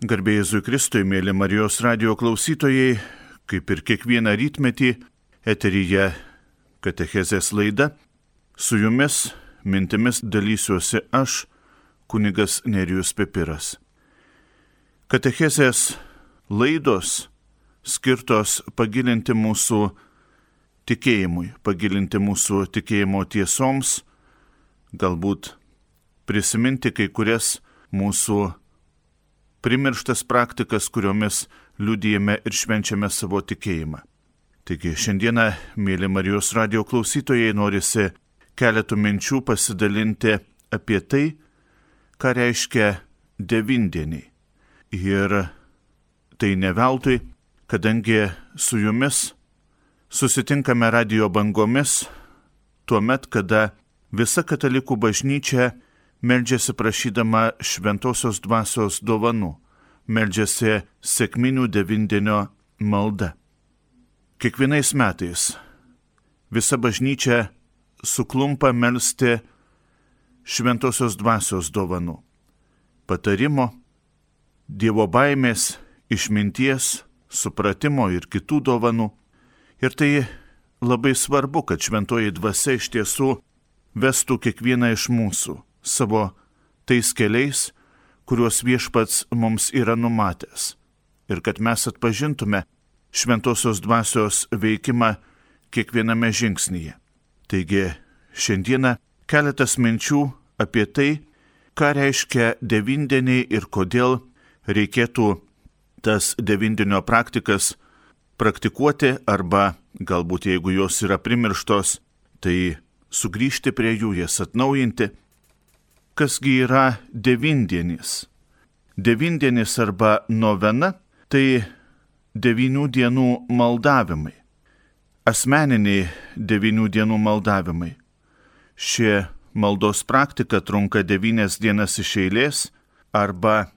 Garbėjai Jėzui Kristui, mėly Marijos radio klausytojai, kaip ir kiekvieną rytmetį, eteryje Katechezės laida, su jumis mintimis dalysiuosi aš, kunigas Nerijus Pepiras. Katechezės laidos skirtos pagilinti mūsų tikėjimui, pagilinti mūsų tikėjimo tiesoms, galbūt prisiminti kai kurias mūsų primirštas praktikas, kuriomis liudijame ir švenčiame savo tikėjimą. Taigi šiandieną, mėly Marijos radio klausytojai, norisi keletų minčių pasidalinti apie tai, ką reiškia devindieniai. Ir tai ne veltui, kadangi su jumis susitinkame radio bangomis tuo met, kada visa katalikų bažnyčia meldžiasi prašydama šventosios dvasios dovanų, meldžiasi sėkminių devindienio malda. Kiekvienais metais visa bažnyčia suklumpa melstį šventosios dvasios dovanų - patarimo, Dievo baimės, išminties, supratimo ir kitų dovanų. Ir tai labai svarbu, kad šventoji dvasia iš tiesų vestų kiekvieną iš mūsų savo tais keliais, kuriuos viešpats mums yra numatęs. Ir kad mes atpažintume šventosios dvasios veikimą kiekviename žingsnyje. Taigi šiandieną keletas minčių apie tai, ką reiškia devindieniai ir kodėl reikėtų tas devindienio praktikas praktikuoti arba galbūt jeigu jos yra primirštos, tai sugrįžti prie jų, jas atnaujinti kasgi yra devindienis. Devindienis arba novena tai devinių dienų maldavimai. Asmeniniai devinių dienų maldavimai. Šie maldos praktika trunka devynias dienas iš eilės arba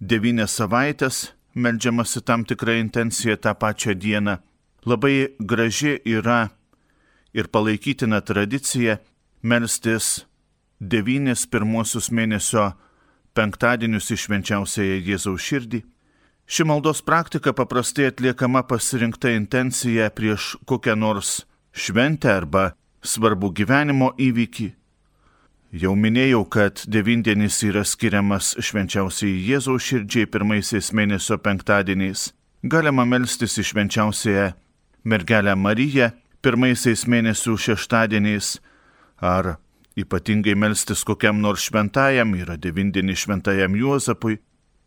devynias savaitės melžiamasi tam tikrą intenciją tą pačią dieną. Labai graži yra ir palaikytina tradicija melstis devynis pirmuosius mėnesio penktadienius išvenčiausiąją Jėzaus širdį. Ši maldos praktika paprastai atliekama pasirinkta intencija prieš kokią nors šventę arba svarbų gyvenimo įvykį. Jau minėjau, kad devindienis yra skiriamas švenčiausiai Jėzaus širdžiai pirmaisiais mėnesio penktadieniais. Galima melstis į švenčiausiąją mergelę Mariją pirmaisiais mėnesių šeštadieniais ar ypatingai melstis kokiam nors šventajam, yra devindienį šventajam Juozapui,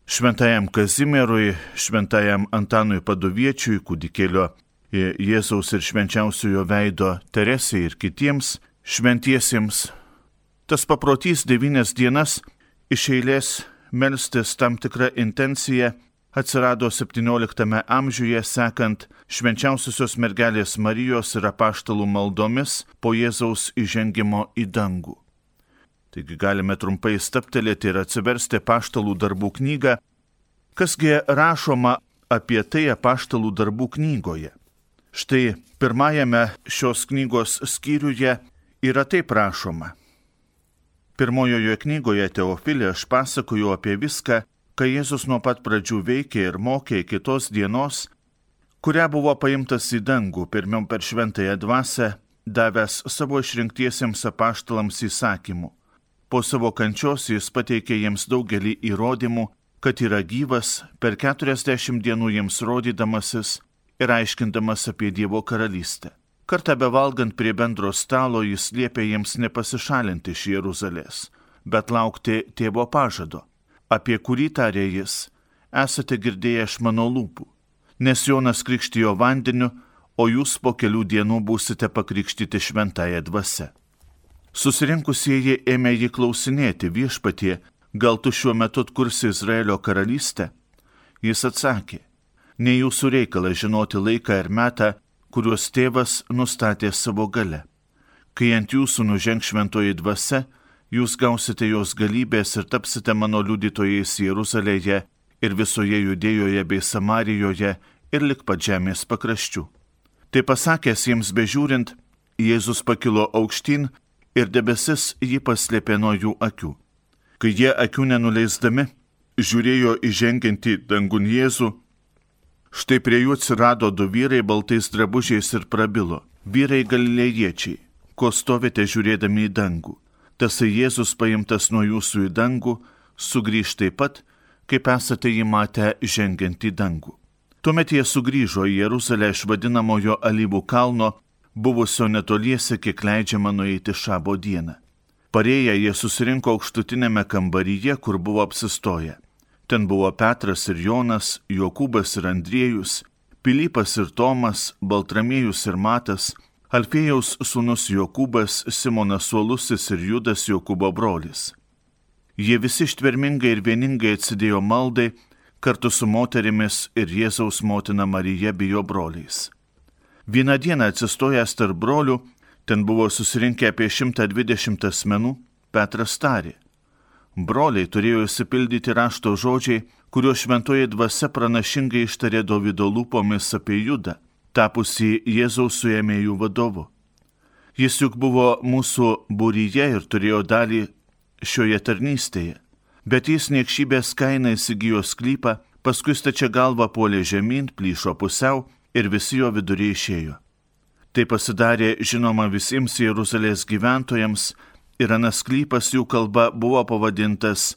šventajam Kazimierui, šventajam Antanui Padoviečiui, kūdikėlio Jėzaus ir švenčiausiojo veido Teresei ir kitiems šventiesiems. Tas paprotys devynias dienas iš eilės melstis tam tikrą intenciją atsirado XVII amžiuje sekant švenčiausiosios mergelės Marijos ir apaštalų maldomis po Jėzaus įžengimo į dangų. Taigi galime trumpai staptelėti ir atsiversti apaštalų darbų knygą, kasgi rašoma apie tai apaštalų darbų knygoje. Štai pirmajame šios knygos skyriuje yra taip rašoma. Pirmojoje knygoje Teofilė aš pasakoju apie viską, kai Jėzus nuo pat pradžių veikė ir mokė kitos dienos, kurią buvo paimtas į dangų pirmiau per šventąją dvasę, davęs savo išrinktiesiems apaštalams įsakymų. Po savo kančios jis pateikė jiems daugelį įrodymų, kad yra gyvas, per keturiasdešimt dienų jiems rodydamasis ir aiškindamas apie Dievo karalystę. Kartą bevalgant prie bendro stalo jis liepė jiems nepasišalinti iš Jeruzalės, bet laukti tėvo pažado apie kurį tarė jis, esate girdėję iš mano lūpų, nes Jonas krikštijo vandeniu, o jūs po kelių dienų būsite pakrikštyti šventąją dvasę. Susirinkusieji ėmė jį klausinėti viešpatie, gal tu šiuo metu atkursi Izraelio karalystę? Jis atsakė, ne jūsų reikalas žinoti laiką ir metą, kuriuos tėvas nustatė savo gale. Kai ant jūsų nuženg šventoji dvasia, jūs gausite jos galybės ir tapsite mano liudytojais Jeruzalėje ir visoje Judėjoje bei Samarijoje ir lik pat žemės pakraščių. Tai pasakęs jiems bežiūrint, Jėzus pakilo aukštyn ir debesis jį paslėpė nuo jų akių. Kai jie akių nenuleisdami, žiūrėjo įžengiantį dangun Jėzų, štai prie jų atsirado du vyrai baltais drabužiais ir prabilo. Vyrai galilėjiečiai, ko stovite žiūrėdami į dangų. Tasai Jėzus paimtas nuo jūsų į dangų, sugrįž taip pat, kaip esate jį matę žengiant į dangų. Tuomet jie sugrįžo į Jeruzalę iš vadinamojo Alyvų kalno, buvusio netoliese, kiek leidžiama nueiti šabo dieną. Parėję jie susirinko aukštutinėme kambaryje, kur buvo apsistoję. Ten buvo Petras ir Jonas, Jokūbas ir Andriejus, Pilypas ir Tomas, Baltramiejus ir Matas, Alfėjaus sūnus Jokūbas, Simonas Suolusis ir Judas Jokūbo brolis. Jie visi ištvermingai ir vieningai atsidėjo maldai kartu su moterimis ir Jėzaus motina Marija bei jo broliais. Vieną dieną atsistojęs tarp brolių, ten buvo susirinkę apie 120 asmenų, Petras tarė. Broliai turėjo įsipildyti rašto žodžiai, kuriuo šventoji dvasia pranašingai ištarė Davido lūpomis apie Judą tapusi Jėzaus suėmėjų vadovu. Jis juk buvo mūsų būryje ir turėjo dalį šioje tarnystėje, bet jis niekšybės kainą įsigijo sklypą, paskui stačia galva puolė žemyn, plyšo pusiau ir visi jo viduriai išėjo. Tai pasidarė žinoma visiems Jeruzalės gyventojams ir anas sklypas jų kalba buvo pavadintas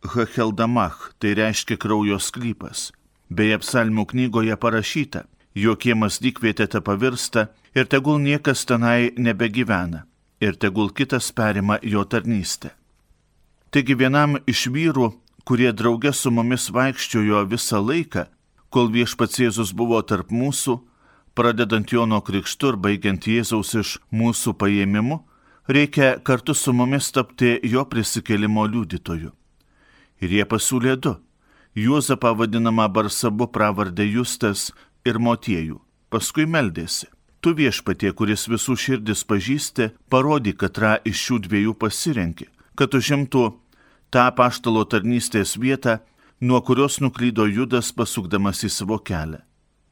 Hacheldamach, tai reiškia kraujo sklypas. Beje, psalmų knygoje parašyta, jokie mąstykvietė te pavirsta ir tegul niekas tenai nebegyvena ir tegul kitas perima jo tarnystę. Taigi vienam iš vyrų, kurie draugė su mumis vaikščiojo visą laiką, kol viešpats Jėzus buvo tarp mūsų, pradedant Jono krikštu ir baigiant Jėzaus iš mūsų paėmimu, reikia kartu su mumis tapti jo prisikelimo liudytoju. Ir jie pasiūlė du. Juozapą vadinamą Barsabu pravardę Justas ir motiejų. Paskui meldėsi. Tu viešpatie, kuris visų širdis pažįsti, parodyk, katrą iš šių dviejų pasirenki, kad užimtų tą paštalo tarnystės vietą, nuo kurios nuklydo Judas pasukdamas į savo kelią.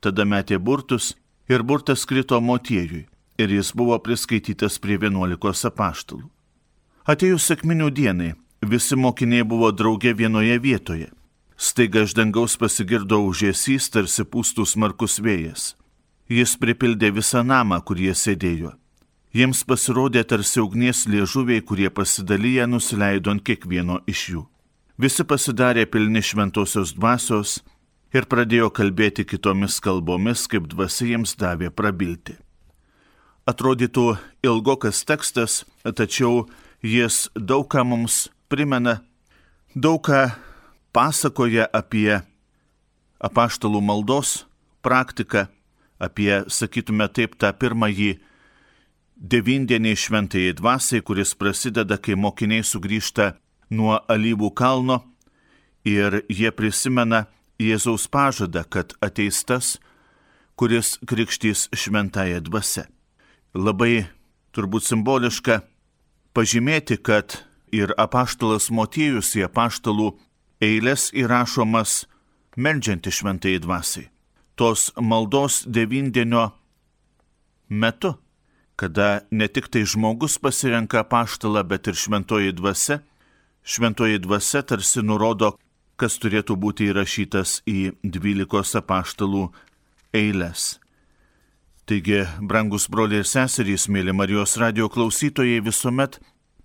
Tada metė burtus ir burtas krito motiejui ir jis buvo priskaitytas prie vienuolikos apaštalų. Atėjus sėkminių dienai, visi mokiniai buvo drauge vienoje vietoje. Staiga iš dangaus pasigirdo užėsys, tarsi pūstų smarkus vėjas. Jis pripildė visą namą, kur jie sėdėjo. Jiems pasirodė tarsi ugnies liežuviai, kurie pasidalyję nusileido ant kiekvieno iš jų. Visi pasidarė pilni šventosios dvasios ir pradėjo kalbėti kitomis kalbomis, kaip dvasia jiems davė prabilti. Atrodytų ilgokas tekstas, tačiau jis daug ką mums primena, daug ką pasakoja apie apaštalų maldos praktiką, apie, sakytume taip, tą pirmąjį devindienį šventai dvasiai, kuris prasideda, kai mokiniai sugrįžta nuo alyvų kalno ir jie prisimena Jėzaus pažadą, kad ateis tas, kuris krikštys šventąją dvasę. Labai turbūt simboliška pažymėti, kad ir apaštalas motiejus į apaštalų eilės įrašomas meldžianti šventai dvasiai. Tos maldos devindienio metu, kada ne tik tai žmogus pasirenka paštalą, bet ir šventoji dvasia, šventoji dvasia tarsi nurodo, kas turėtų būti įrašytas į dvylikos apaštalų eilės. Taigi, brangus broliai ir seserys, mėly Marijos radio klausytojai, visuomet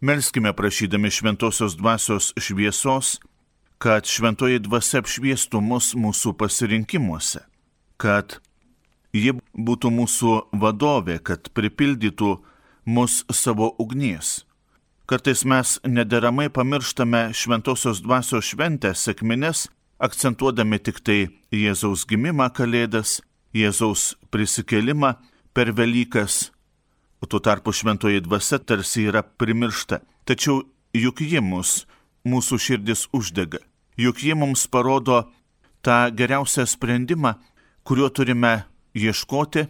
melskime prašydami šventosios dvasios šviesos, kad šventoji dvasia apšviestų mus mūsų pasirinkimuose, kad ji būtų mūsų vadovė, kad pripildytų mus savo ugnies. Kartais mes nederamai pamirštame šventosios dvasios šventę sėkmines, akcentuodami tik tai Jėzaus gimimą Kalėdas, Jėzaus prisikelimą per Velykas, o tuo tarpu šventoji dvasia tarsi yra primiršta. Tačiau juk ji mus, mūsų širdis uždega juk ji mums parodo tą geriausią sprendimą, kuriuo turime ieškoti,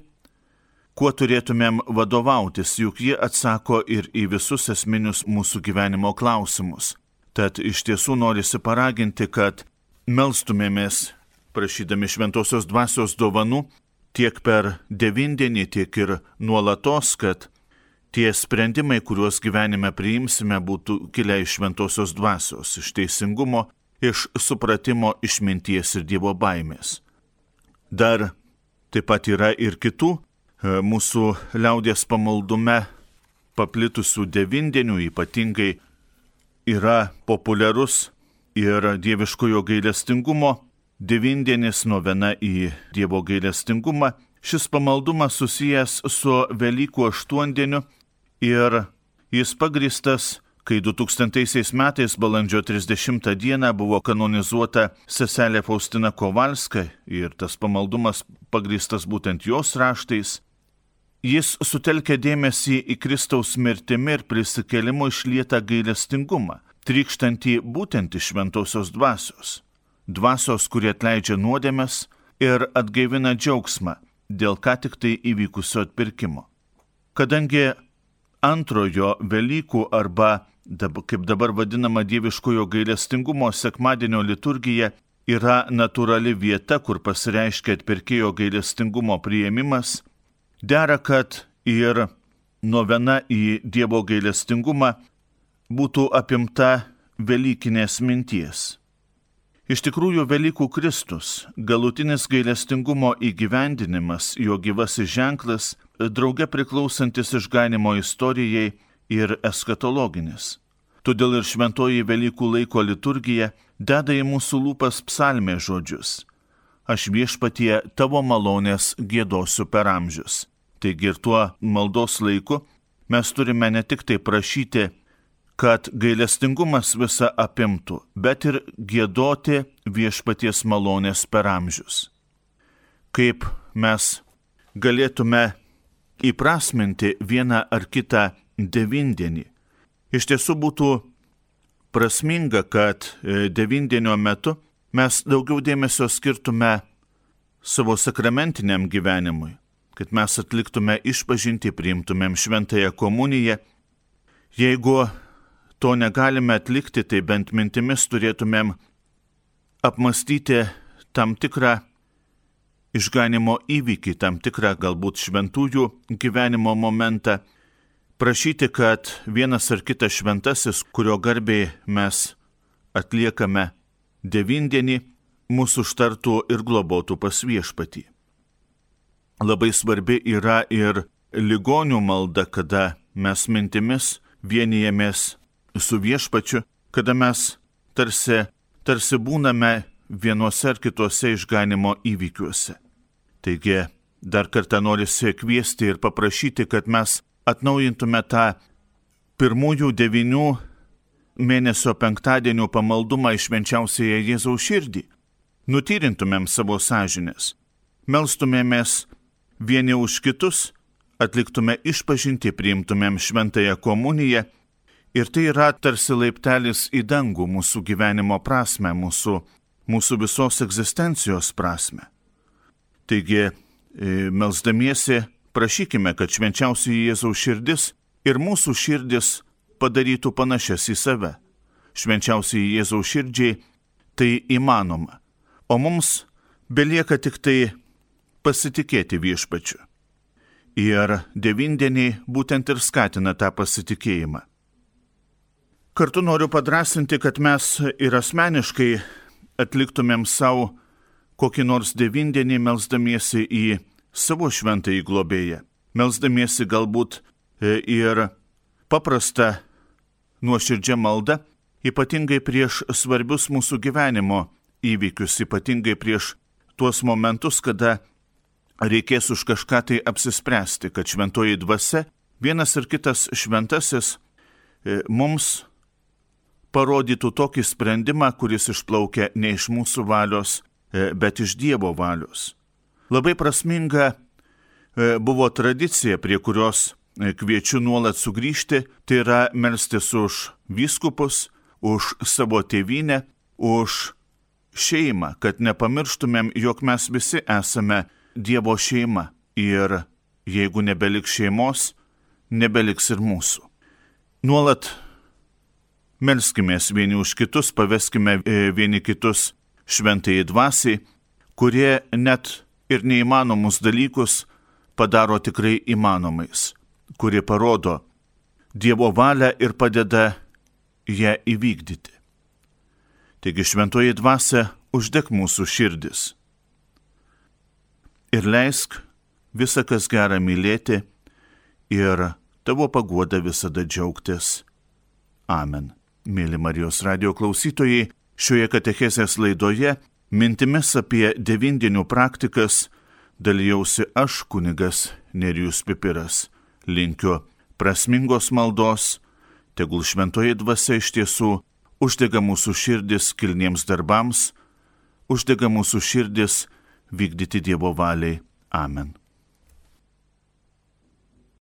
kuo turėtumėm vadovautis, juk ji atsako ir į visus esminius mūsų gyvenimo klausimus. Tad iš tiesų norisi paraginti, kad melstumėmės, prašydami šventosios dvasios dovanų, tiek per devindienį, tiek ir nuolatos, kad tie sprendimai, kuriuos gyvenime priimsime, būtų kilę iš šventosios dvasios, iš teisingumo, iš supratimo, išminties ir Dievo baimės. Dar taip pat yra ir kitų e, mūsų liaudės pamaldume paplitusių devindienių, ypatingai yra populiarus ir dieviškojo gailestingumo devindienis novena į Dievo gailestingumą. Šis pamaldumas susijęs su Velykų aštuondieniu ir jis pagristas kai 2000 metais balandžio 30 dieną buvo kanonizuota seselė Faustina Kovalska ir tas pamaldumas pagristas būtent jos raštais, jis sutelkia dėmesį į Kristaus mirtimi ir prisikelimu išlietą gailestingumą, trykštantį būtent iš šventosios dvasios. Dvasios, kurie atleidžia nuodėmes ir atgaivina džiaugsmą dėl ką tik tai įvykusio atpirkimo. Kadangi antrojo Velykų arba kaip dabar vadinama dieviškojo gailestingumo sekmadienio liturgija, yra natūrali vieta, kur pasireiškia atpirkėjo gailestingumo prieimimas, dera, kad ir novena į Dievo gailestingumą būtų apimta Velykinės minties. Iš tikrųjų, Velykų Kristus, galutinis gailestingumo įgyvendinimas, jo gyvasis ženklas, drauge priklausantis išganimo istorijai, ir eskatologinis. Todėl ir šventoji Velykų laiko liturgija deda į mūsų lūpas psalmė žodžius. Aš viešpatie tavo malonės gėdosiu per amžius. Taigi ir tuo maldos laiku mes turime ne tik tai prašyti, kad gailestingumas visą apimtų, bet ir gėdoti viešpaties malonės per amžius. Kaip mes galėtume įprasminti vieną ar kitą devindienį. Iš tiesų būtų prasminga, kad e, devindienio metu mes daugiau dėmesio skirtume savo sakramentiniam gyvenimui, kad mes atliktume išpažinti, priimtumėm šventąją komuniją. Jeigu to negalime atlikti, tai bent mintimis turėtumėm apmastyti tam tikrą išganimo įvykį, tam tikrą galbūt šventųjų gyvenimo momentą prašyti, kad vienas ar kitas šventasis, kurio garbei mes atliekame devindienį, mūsų užtartų ir globotų pas viešpatį. Labai svarbi yra ir ligonių malda, kada mes mintimis vienijamės su viešpačiu, kada mes tarsi, tarsi būname vienuose ar kituose išganimo įvykiuose. Taigi, dar kartą noriu kviesti ir paprašyti, kad mes atnaujintume tą pirmųjų devinių mėnesio penktadienio pamaldumą išvenčiausiai Jėzaus širdį, nutyrintumėm savo sąžinės, melstumėmės vieni už kitus, atliktume išpažinti, priimtumėm šventąją komuniją ir tai yra tarsi laiptelis į dangų mūsų gyvenimo prasme, mūsų, mūsų visos egzistencijos prasme. Taigi, e, melsdamiesi prašykime, kad švenčiausiai Jėzaus širdis ir mūsų širdis padarytų panašias į save. Švenčiausiai Jėzaus širdžiai tai įmanoma, o mums belieka tik tai pasitikėti viešpačiu. Ir devindieniai būtent ir skatina tą pasitikėjimą. Kartu noriu padrasinti, kad mes ir asmeniškai atliktumėm savo kokį nors devindienį melzdamiesi į savo šventąjį globėją, melzdamiesi galbūt e, ir paprastą nuoširdžią maldą, ypatingai prieš svarbius mūsų gyvenimo įvykius, ypatingai prieš tuos momentus, kada reikės už kažką tai apsispręsti, kad šventoji dvasia, vienas ir kitas šventasis e, mums parodytų tokį sprendimą, kuris išplaukia ne iš mūsų valios, e, bet iš Dievo valios. Labai prasminga e, buvo tradicija, prie kurios e, kviečiu nuolat sugrįžti, tai yra melstis už vyskupus, už savo tėvynę, už šeimą, kad nepamirštumėm, jog mes visi esame Dievo šeima ir jeigu nebeliks šeimos, nebeliks ir mūsų. Nuolat melskimės vieni už kitus, paveskime e, vieni kitus šventai dvasiai, kurie net ir neįmanomus dalykus padaro tikrai įmanomais, kuri parodo Dievo valią ir padeda ją įvykdyti. Taigi šventoji dvasia uždeg mūsų širdis. Ir leisk visą, kas gera mylėti ir tavo paguoda visada džiaugtis. Amen. Mėly Marijos radio klausytojai, šioje katechezės laidoje mintimis apie devindienių praktikas dalyjausi aš kunigas Nerijus Pipiras. Linkiu prasmingos maldos, tegul šventoji dvasia iš tiesų uždega mūsų širdis kilniems darbams, uždega mūsų širdis vykdyti Dievo valiai. Amen.